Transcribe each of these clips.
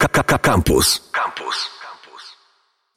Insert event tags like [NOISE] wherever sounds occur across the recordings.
Campus. Campus.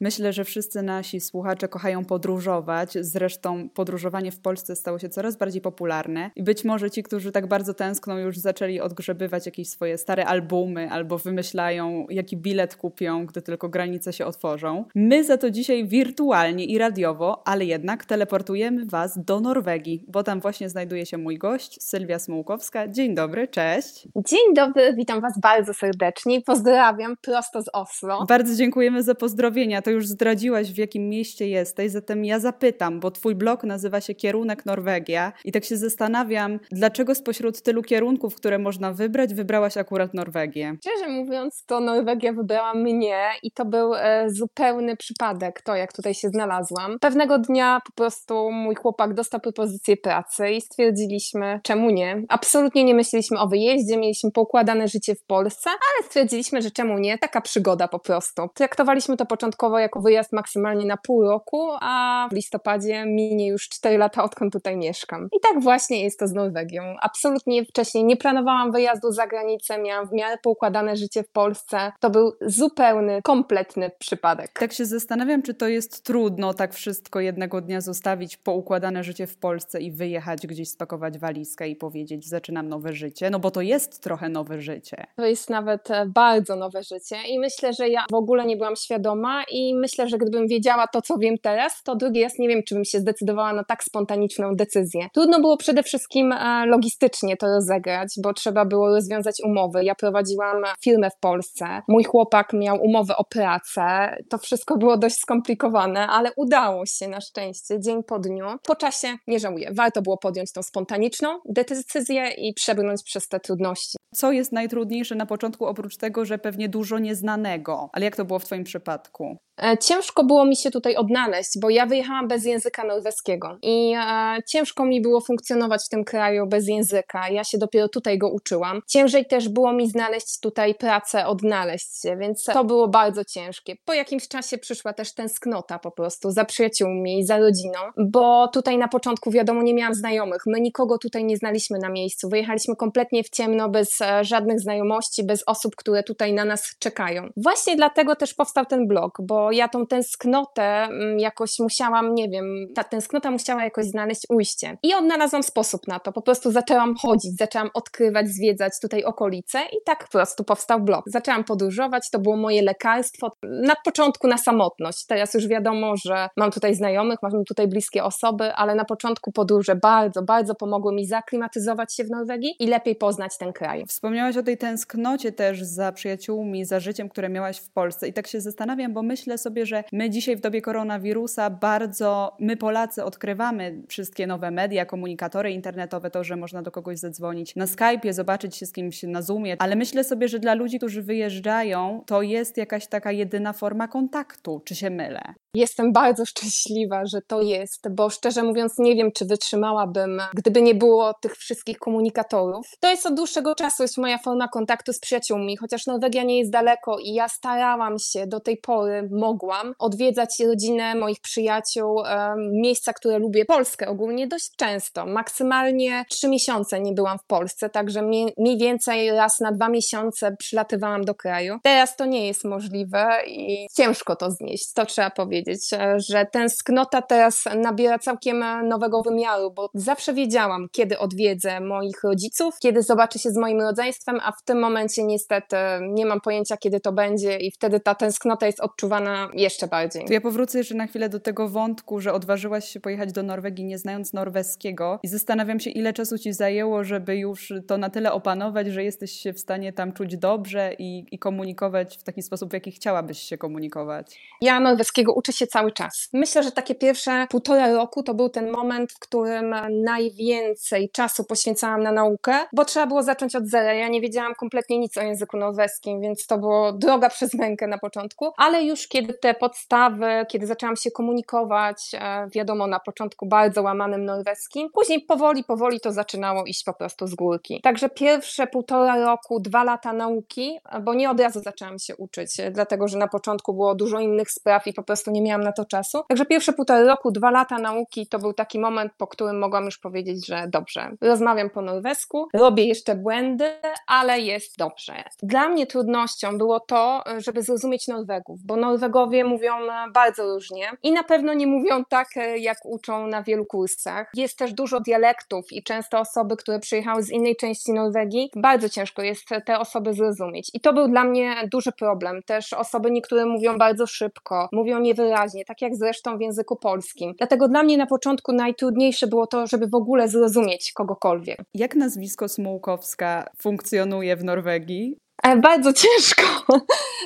Myślę, że wszyscy nasi słuchacze kochają podróżować. Zresztą podróżowanie w Polsce stało się coraz bardziej popularne i być może ci, którzy tak bardzo tęskną, już zaczęli odgrzebywać jakieś swoje stare albumy albo wymyślają, jaki bilet kupią, gdy tylko granice się otworzą. My za to dzisiaj wirtualnie i radiowo, ale jednak teleportujemy Was do Norwegii, bo tam właśnie znajduje się mój gość, Sylwia Smułkowska. Dzień dobry, cześć. Dzień dobry, witam Was bardzo serdecznie pozdrawiam prosto z Oslo. Bardzo dziękujemy za pozdrowienia. To już zdradziłaś, w jakim mieście jesteś, zatem ja zapytam, bo twój blog nazywa się Kierunek Norwegia i tak się zastanawiam, dlaczego spośród tylu kierunków, które można wybrać, wybrałaś akurat Norwegię? Szczerze mówiąc, to Norwegia wybrała mnie i to był e, zupełny przypadek, to jak tutaj się znalazłam. Pewnego dnia po prostu mój chłopak dostał propozycję pracy i stwierdziliśmy, czemu nie? Absolutnie nie myśleliśmy o wyjeździe, mieliśmy poukładane życie w Polsce, ale stwierdziliśmy, że czemu nie? Taka przygoda po prostu. Traktowaliśmy to początkowo jako wyjazd maksymalnie na pół roku, a w listopadzie minie już 4 lata, odkąd tutaj mieszkam. I tak właśnie jest to z Norwegią. Absolutnie wcześniej nie planowałam wyjazdu za granicę, miałam w miarę poukładane życie w Polsce. To był zupełny, kompletny przypadek. Tak się zastanawiam, czy to jest trudno tak wszystko jednego dnia zostawić, poukładane życie w Polsce i wyjechać gdzieś, spakować walizkę i powiedzieć, zaczynam nowe życie, no bo to jest trochę nowe życie. To jest nawet e, bardzo nowe życie i myślę, że ja w ogóle nie byłam świadoma i myślę, że gdybym wiedziała to, co wiem teraz, to drugi raz nie wiem, czy bym się zdecydowała na tak spontaniczną decyzję. Trudno było przede wszystkim e, logistycznie to rozegrać, bo trzeba było rozwiązać umowy. Ja prowadziłam firmę w Polsce, mój chłopak miał umowę o pracę. To wszystko było dość skomplikowane, ale udało się na szczęście, dzień po dniu. Po czasie nie żałuję. Warto było podjąć tą spontaniczną decyzję i przebrnąć przez te trudności. Co jest najtrudniejsze na początku, oprócz tego, że pewnie dużo nieznanego? Ale jak to było w Twoim przypadku? E, ciężko było mi się tutaj odnaleźć, bo ja wyjechałam bez języka norweskiego i e, ciężko mi było funkcjonować w tym kraju bez języka. Ja się dopiero tutaj go uczyłam. Ciężej też było mi znaleźć tutaj pracę, odnaleźć się, więc to było bardzo ciężkie. Po jakimś czasie przyszła też tęsknota po prostu za przyjaciółmi za rodziną, bo tutaj na początku wiadomo nie miałam znajomych. My nikogo tutaj nie znaliśmy na miejscu. Wyjechaliśmy kompletnie w ciemno, bez żadnych znajomości, bez osób, które tutaj na nas czekają. Właśnie dlatego też powstał ten blog, bo ja tą tęsknotę mm, jakoś musiałam, nie wiem, ta tęsknota musiała jakoś znaleźć ujście. I odnalazłam sposób na to. Po prostu zaczęłam chodzić, zaczęłam odkrywać, zwiedzać tutaj okolice i tak po prostu powstał blog. Zaczęłam podróżować, to było moje lekarstwo. Na początku na samotność. Teraz już wiadomo, że mam tutaj znajomych, mam tutaj bliskie osoby, ale na początku podróże bardzo, bardzo pomogły mi zaklimatyzować się w Norwegii i lepiej poznać ten kraj. Wspomniałaś o tej tęsknocie też za przyjaciółmi, za życiem, które miałaś w Polsce i tak się zastanawiam, bo myślę sobie, że my dzisiaj w dobie koronawirusa bardzo, my Polacy odkrywamy wszystkie nowe media, komunikatory internetowe, to, że można do kogoś zadzwonić na Skype'ie, zobaczyć się z kimś na Zoomie, ale myślę sobie, że dla ludzi, którzy wyjeżdżają, to jest jakaś taka jedyna forma kontaktu. Czy się mylę? Jestem bardzo szczęśliwa, że to jest, bo szczerze mówiąc, nie wiem, czy wytrzymałabym, gdyby nie było tych wszystkich komunikatorów. To jest od dłuższego czasu jest moja forma kontaktu z przyjaciółmi, chociaż Norwegia nie jest daleko i ja starałam się do tej pory, mogłam odwiedzać rodzinę moich przyjaciół, miejsca, które lubię, Polskę ogólnie dość często. Maksymalnie trzy miesiące nie byłam w Polsce, także mniej więcej raz na dwa miesiące przylatywałam do kraju. Teraz to nie jest możliwe i ciężko to znieść, to trzeba powiedzieć powiedzieć, e, że tęsknota teraz nabiera całkiem nowego wymiaru, bo zawsze wiedziałam, kiedy odwiedzę moich rodziców, kiedy zobaczę się z moim rodzeństwem, a w tym momencie niestety nie mam pojęcia, kiedy to będzie i wtedy ta tęsknota jest odczuwana jeszcze bardziej. Ja powrócę jeszcze na chwilę do tego wątku, że odważyłaś się pojechać do Norwegii nie znając norweskiego i zastanawiam się, ile czasu ci zajęło, żeby już to na tyle opanować, że jesteś się w stanie tam czuć dobrze i, i komunikować w taki sposób, w jaki chciałabyś się komunikować. Ja norweskiego uczę się cały czas. Myślę, że takie pierwsze półtora roku to był ten moment, w którym najwięcej czasu poświęcałam na naukę, bo trzeba było zacząć od zera. Ja nie wiedziałam kompletnie nic o języku norweskim, więc to było droga przez mękę na początku, ale już kiedy te podstawy, kiedy zaczęłam się komunikować, e, wiadomo, na początku bardzo łamanym norweskim, później powoli, powoli to zaczynało iść po prostu z górki. Także pierwsze półtora roku, dwa lata nauki, bo nie od razu zaczęłam się uczyć, dlatego że na początku było dużo innych spraw i po prostu nie miałam na to czasu. Także pierwsze półtora roku, dwa lata nauki to był taki moment, po którym mogłam już powiedzieć, że dobrze, rozmawiam po norwesku, robię jeszcze błędy, ale jest dobrze. Dla mnie trudnością było to, żeby zrozumieć Norwegów, bo Norwegowie mówią bardzo różnie i na pewno nie mówią tak, jak uczą na wielu kursach. Jest też dużo dialektów i często osoby, które przyjechały z innej części Norwegii, bardzo ciężko jest te osoby zrozumieć. I to był dla mnie duży problem. Też osoby niektóre mówią bardzo szybko, mówią niewyraźnie, tak jak zresztą w języku polskim. Dlatego dla mnie na początku najtrudniejsze było to, żeby w ogóle zrozumieć kogokolwiek. Jak nazwisko Smułkowska funkcjonuje w Norwegii? E, bardzo ciężko, [LAUGHS]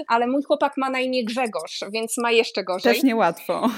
ale mój chłopak ma na imię Grzegorz, więc ma jeszcze gorzej. Też niełatwo.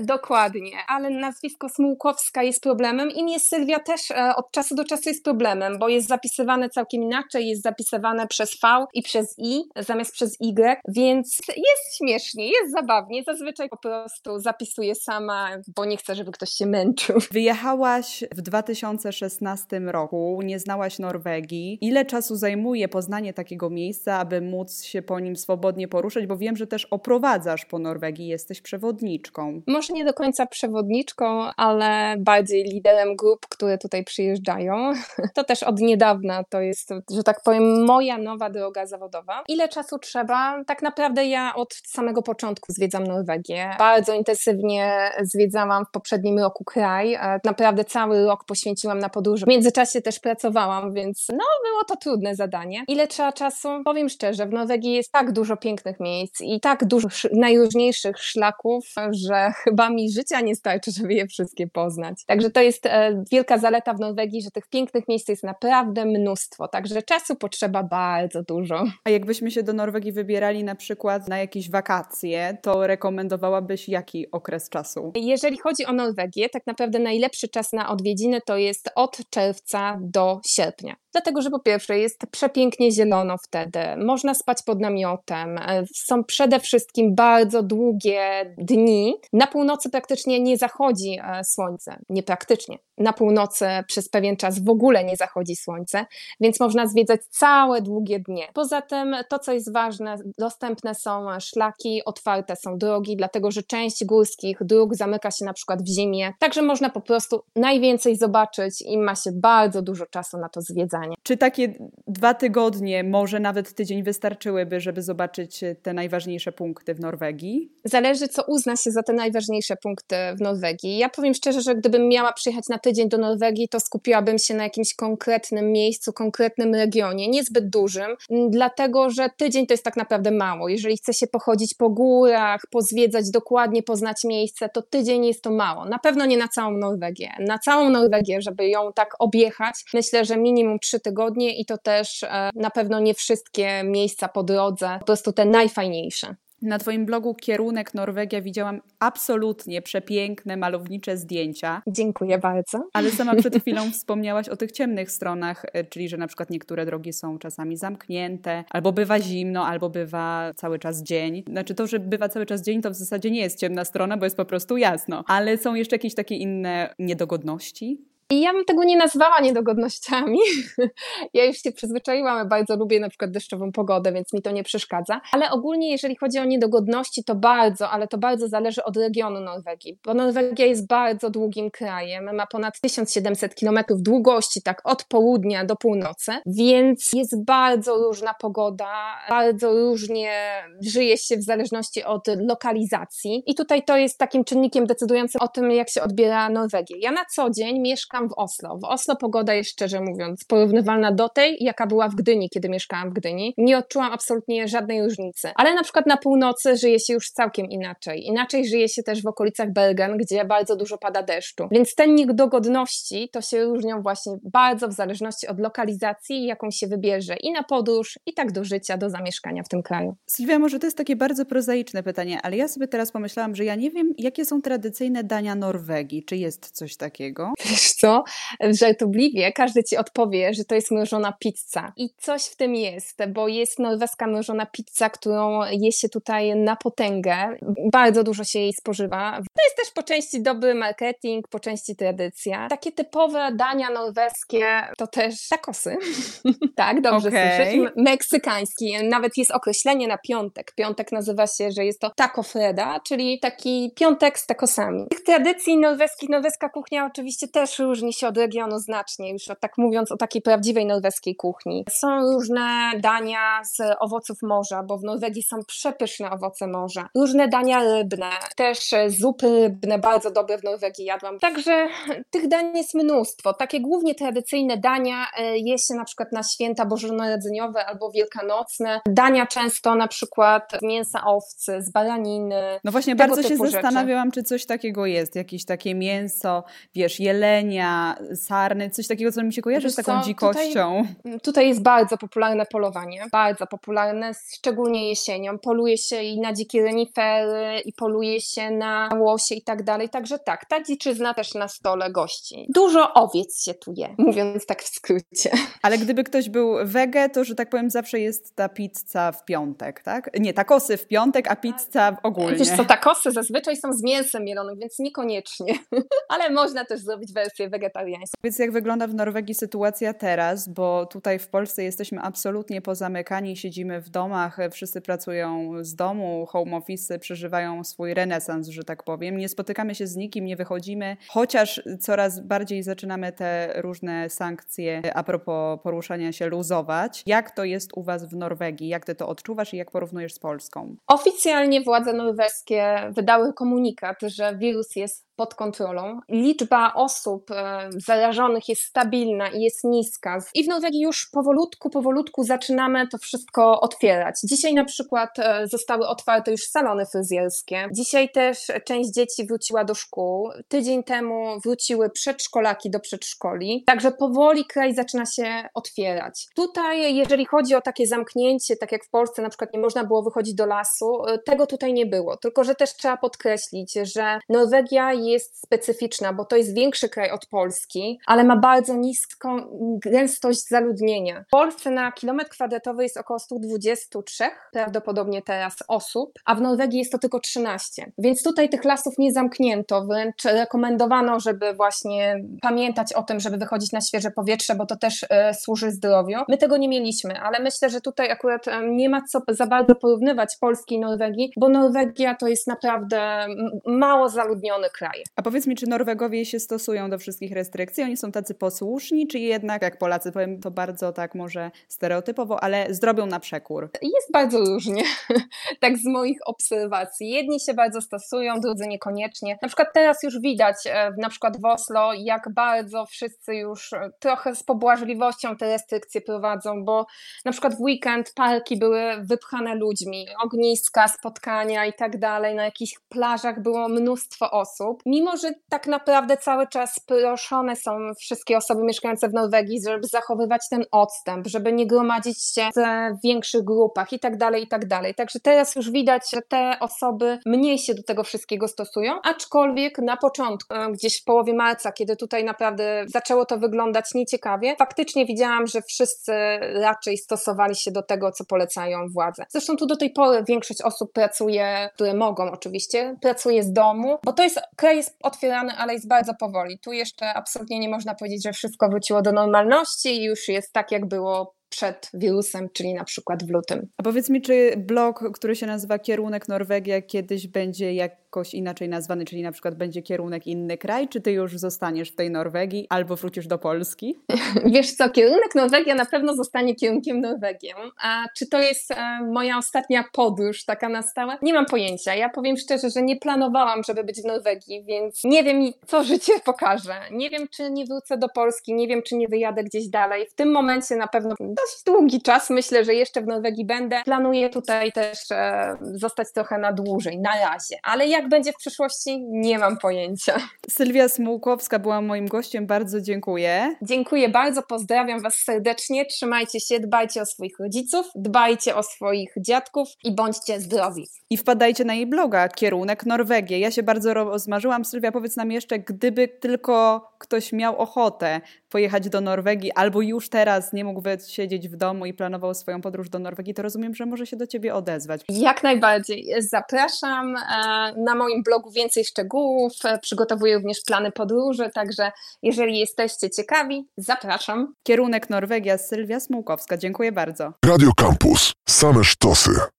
Dokładnie, ale nazwisko Smułkowska jest problemem. Imię Sylwia też e, od czasu do czasu jest problemem, bo jest zapisywane całkiem inaczej, jest zapisywane przez V i przez I zamiast przez Y, więc jest śmiesznie, jest zabawnie. Zazwyczaj po prostu zapisuję sama, bo nie chcę, żeby ktoś się męczył. Wyjechałaś w 2016 roku, nie znałaś Norwegii. Ile czasu zajmuje poznanie takiego miejsca, aby móc się po nim swobodnie poruszać? Bo wiem, że też oprowadzasz po Norwegii, jesteś przewodniczką może nie do końca przewodniczką, ale bardziej liderem grup, które tutaj przyjeżdżają. [LAUGHS] To też od niedawna to jest, że tak powiem, moja nowa droga zawodowa. Ile czasu trzeba? Tak naprawdę ja od samego początku zwiedzam Norwegię. Bardzo intensywnie zwiedzałam w poprzednim roku kraj. E, naprawdę cały rok poświęciłam na podróże. W międzyczasie też pracowałam, więc no było to trudne zadanie. Ile trzeba czasu? Powiem szczerze, w Norwegii jest tak dużo pięknych miejsc i tak dużo najróżniejszych szlaków, że chyba mi życia nie starczy, żeby je wszystkie poznać. Także to jest e, wielka zaleta w Norwegii, że tych pięknych miejsc jest naprawdę mnóstwo, także czasu potrzeba bardzo dużo. A jakbyśmy się do Norwegii wybierali na przykład na jakieś wakacje, to rekomendowałabyś jaki okres czasu? Jeżeli chodzi o Norwegię, tak naprawdę najlepszy czas na odwiedziny to jest od czerwca do sierpnia. Dlatego, że po pierwsze jest przepięknie zielono wtedy, można spać pod namiotem, są przede wszystkim bardzo długie dni. Na północy praktycznie nie zachodzi e, słońce, nie praktycznie. Na północy przez pewien czas w ogóle nie zachodzi słońce, więc można zwiedzać całe długie dnie. Poza tym to, co jest ważne, dostępne są szlaki, otwarte są drogi, dlatego że część górskich dróg zamyka się na przykład w zimie, także można po prostu najwięcej zobaczyć i ma się bardzo dużo czasu na to zwiedzanie. Czy takie dwa tygodnie, może nawet tydzień wystarczyłyby, żeby zobaczyć te najważniejsze punkty w Norwegii? Zależy, co uzna się za te najważniejsze punkty w Norwegii. Ja powiem szczerze, że gdybym miała przyjechać na tydzień do Norwegii, to skupiłabym się na jakimś konkretnym miejscu, konkretnym regionie, niezbyt dużym, dlatego że tydzień to jest tak naprawdę mało. Jeżeli chce się pochodzić po górach, pozwiedzać dokładnie, poznać miejsce, to tydzień jest to mało. Na pewno nie na całą Norwegię. Na całą Norwegię, żeby ją tak objechać, myślę, że minimum trzy tygodnie i to też e, na pewno nie wszystkie miejsca po drodze, po prostu te najfajniejsze. Na Twoim blogu Kierunek Norwegia widziałam absolutnie przepiękne, malownicze zdjęcia. Dziękuję bardzo. Ale sama przed [LAUGHS] chwilą wspomniałaś o tych ciemnych stronach, e, czyli że na przykład niektóre drogi są czasami zamknięte, albo bywa zimno, albo bywa cały czas dzień. Znaczy to, że bywa cały czas dzień, to w zasadzie nie jest ciemna strona, bo jest po prostu jasno. Ale są jeszcze jakieś takie inne niedogodności? I ja bym tego nie nazwała niedogodnościami. [LAUGHS] ja już się przyzwyczaiłam, bardzo lubię na przykład deszczową pogodę, więc mi to nie przeszkadza. Ale ogólnie, jeżeli chodzi o niedogodności, to bardzo, ale to bardzo zależy od regionu Norwegii, bo Norwegia jest bardzo długim krajem, ma ponad 1700 km długości, tak od południa do północy, więc jest bardzo różna pogoda, bardzo różnie żyje się w zależności od lokalizacji. I tutaj to jest takim czynnikiem decydującym o tym, jak się odbiera Norwegię. Ja na co dzień mieszkam mieszkam w Oslo. W Oslo pogoda jest szczerze mówiąc porównywalna do tej, jaka była w Gdyni, kiedy mieszkałam w Gdyni. Nie odczułam absolutnie żadnej różnicy. Ale na przykład na północy żyje się już całkiem inaczej. Inaczej żyje się też w okolicach Bergen, gdzie bardzo dużo pada deszczu. Więc te niedogodności to się różnią właśnie bardzo w zależności od lokalizacji, jaką się wybierze i na podróż, i tak do życia, do zamieszkania w tym kraju. Sylwia, może to jest takie bardzo prozaiczne pytanie, ale ja sobie teraz pomyślałam, że ja nie wiem, jakie są tradycyjne dania Norwegii. Czy jest coś takiego? Wiesz co? Żartobliwie każdy ci odpowie, że to jest mrożona pizza. I coś w tym jest, bo jest norweska mrożona pizza, którą je się tutaj na potęgę. Bardzo dużo się jej spożywa. To jest też po części dobry marketing, po części tradycja. Takie typowe dania norweskie to też takosy. [LAUGHS] tak, dobrze okay. Meksykański. Nawet jest określenie na piątek. Piątek nazywa się, że jest to taco freda, czyli taki piątek z takosami. Tych tradycji norweskich, norweska kuchnia oczywiście też różni się od regionu znacznie, już tak mówiąc o takiej prawdziwej norweskiej kuchni. Są różne dania z owoców morza, bo w Norwegii są przepyszne owoce morza. Różne dania rybne, też zupy rybne, bardzo dobre w Norwegii jadłam. Także tych dań jest mnóstwo. Takie głównie tradycyjne dania e, je się na przykład na święta bożonarodzeniowe albo wielkanocne. Dania często na przykład z mięsa owcy, z baraniny. No właśnie, bardzo się zastanawiałam, czy coś takiego jest, jakieś takie mięso, wiesz, jelenia, sarny, coś takiego, co mi się kojarzy z taką co, dzikością. Tutaj, tutaj jest bardzo popularne polowanie, bardzo popularne, szczególnie jesienią. Poluje się i na dzikie renifery, i poluje się na łosie i tak dalej, także tak, ta dziczyzna też na stole gości. Dużo owiec się tu je, mówiąc tak w skrócie. Ale gdyby ktoś był wege, to, że tak powiem, zawsze jest ta pizza w piątek, tak? Nie, takosy w piątek, a pizza ogólnie. Wiesz co, takosy zazwyczaj są z mięsem mielonym, więc niekoniecznie. [LAUGHS] Ale można też zrobić wersję Więc jak wygląda w Norwegii sytuacja teraz, bo tutaj w Polsce jesteśmy absolutnie pozamykani, siedzimy w domach, wszyscy pracują z domu, home office przeżywają swój renesans, że tak powiem. Nie spotykamy się z nikim, nie wychodzimy, chociaż coraz bardziej zaczynamy te różne sankcje a propos poruszania się luzować. Jak to jest u Was w Norwegii? Jak Ty to odczuwasz i jak porównujesz z Polską? Oficjalnie władze norweskie wydały komunikat, że wirus jest pod kontrolą. Liczba osób e, zarażonych jest stabilna i jest niska. I w Norwegii już powolutku, powolutku zaczynamy to wszystko otwierać. Dzisiaj na przykład e, zostały otwarte już salony fryzjerskie. Dzisiaj też część dzieci wróciła do szkół. Tydzień temu wróciły przedszkolaki do przedszkoli. Także powoli kraj zaczyna się otwierać. Tutaj, jeżeli chodzi o takie zamknięcie, tak jak w Polsce na przykład nie można było wychodzić do lasu, e, tego tutaj nie było. Tylko, że też trzeba podkreślić, że Norwegia jest specyficzna, bo to jest większy kraj od Polski, ale ma bardzo niską gęstość zaludnienia. W Polsce na kilometr kwadratowy jest około 123 prawdopodobnie teraz osób, a w Norwegii jest to tylko 13. Więc tutaj tych lasów nie zamknięto, wręcz rekomendowano, żeby właśnie pamiętać o tym, żeby wychodzić na świeże powietrze, bo to też e, służy zdrowiu. My tego nie mieliśmy, ale myślę, że tutaj akurat e, nie ma co za bardzo porównywać Polski i Norwegii, bo Norwegia to jest naprawdę mało zaludniony kraj. A powiedz mi, czy Norwegowie się stosują do wszystkich restrykcji? Oni są tacy posłuszni, czy jednak, jak Polacy, powiem to bardzo tak może stereotypowo, ale zrobią na przekór? Jest bardzo różnie, [LAUGHS] tak z moich obserwacji. Jedni się bardzo stosują, drudzy niekoniecznie. Na przykład teraz już widać, e, na przykład w Oslo, jak bardzo wszyscy już e, trochę z pobłażliwością te restrykcje prowadzą, bo na przykład w weekend parki były wypchane ludźmi, ogniska, spotkania i tak dalej. Na jakichś plażach było mnóstwo osób mimo że tak naprawdę cały czas proszone są wszystkie osoby mieszkające w Norwegii, żeby zachowywać ten odstęp, żeby nie gromadzić się w większych grupach i tak dalej, i tak dalej. Także teraz już widać, że te osoby mniej się do tego wszystkiego stosują, aczkolwiek na początku, e, gdzieś w połowie marca, kiedy tutaj naprawdę zaczęło to wyglądać nieciekawie, faktycznie widziałam, że wszyscy raczej stosowali się do tego, co polecają władze. Zresztą tu do tej pory większość osób pracuje, które mogą oczywiście, pracuje z domu, bo to jest kraj jest otwierany, ale jest bardzo powoli. Tu jeszcze absolutnie nie można powiedzieć, że wszystko wróciło do normalności i już jest tak, jak było przed wirusem, czyli na przykład w lutym. A powiedz mi, czy blog, który się nazywa Kierunek Norwegia, kiedyś będzie jakoś inaczej nazwany, czyli na przykład będzie kierunek inny kraj, czy ty już zostaniesz w tej Norwegii albo wrócisz do Polski? [LAUGHS] Wiesz co, kierunek Norwegia na pewno zostanie kierunkiem Norwegią. A czy to jest e, moja ostatnia podróż taka na stałe? Nie mam pojęcia. Ja powiem szczerze, że nie planowałam, żeby być w Norwegii, więc nie wiem, co życie [LAUGHS] pokaże. Nie wiem, czy nie wrócę do Polski, nie wiem, czy nie wyjadę gdzieś dalej. W tym momencie na pewno dość długi czas. Myślę, że jeszcze w Norwegii będę. Planuję tutaj też e, zostać trochę na dłużej, na razie. Ale jak jak będzie w przyszłości, nie mam pojęcia. Sylwia Smułkowska była moim gościem, bardzo dziękuję. Dziękuję bardzo, pozdrawiam Was serdecznie, trzymajcie się, dbajcie o swoich rodziców, dbajcie o swoich dziadków i bądźcie zdrowi. I wpadajcie na jej bloga, kierunek Norwegię. Ja się bardzo rozmarzyłam. Sylwia, powiedz nam jeszcze, gdyby tylko ktoś miał ochotę pojechać do Norwegii albo już teraz nie mógł siedzieć w domu i planował swoją podróż do Norwegii, to rozumiem, że może się do Ciebie odezwać. Jak najbardziej. Zapraszam. E, na moim blogu więcej szczegółów. E, przygotowuję również plany podróży, także jeżeli jesteście ciekawi, zapraszam. Kierunek Norwegia, Sylwia Smułkowska. Dziękuję bardzo. Radio Campus. Same sztosy.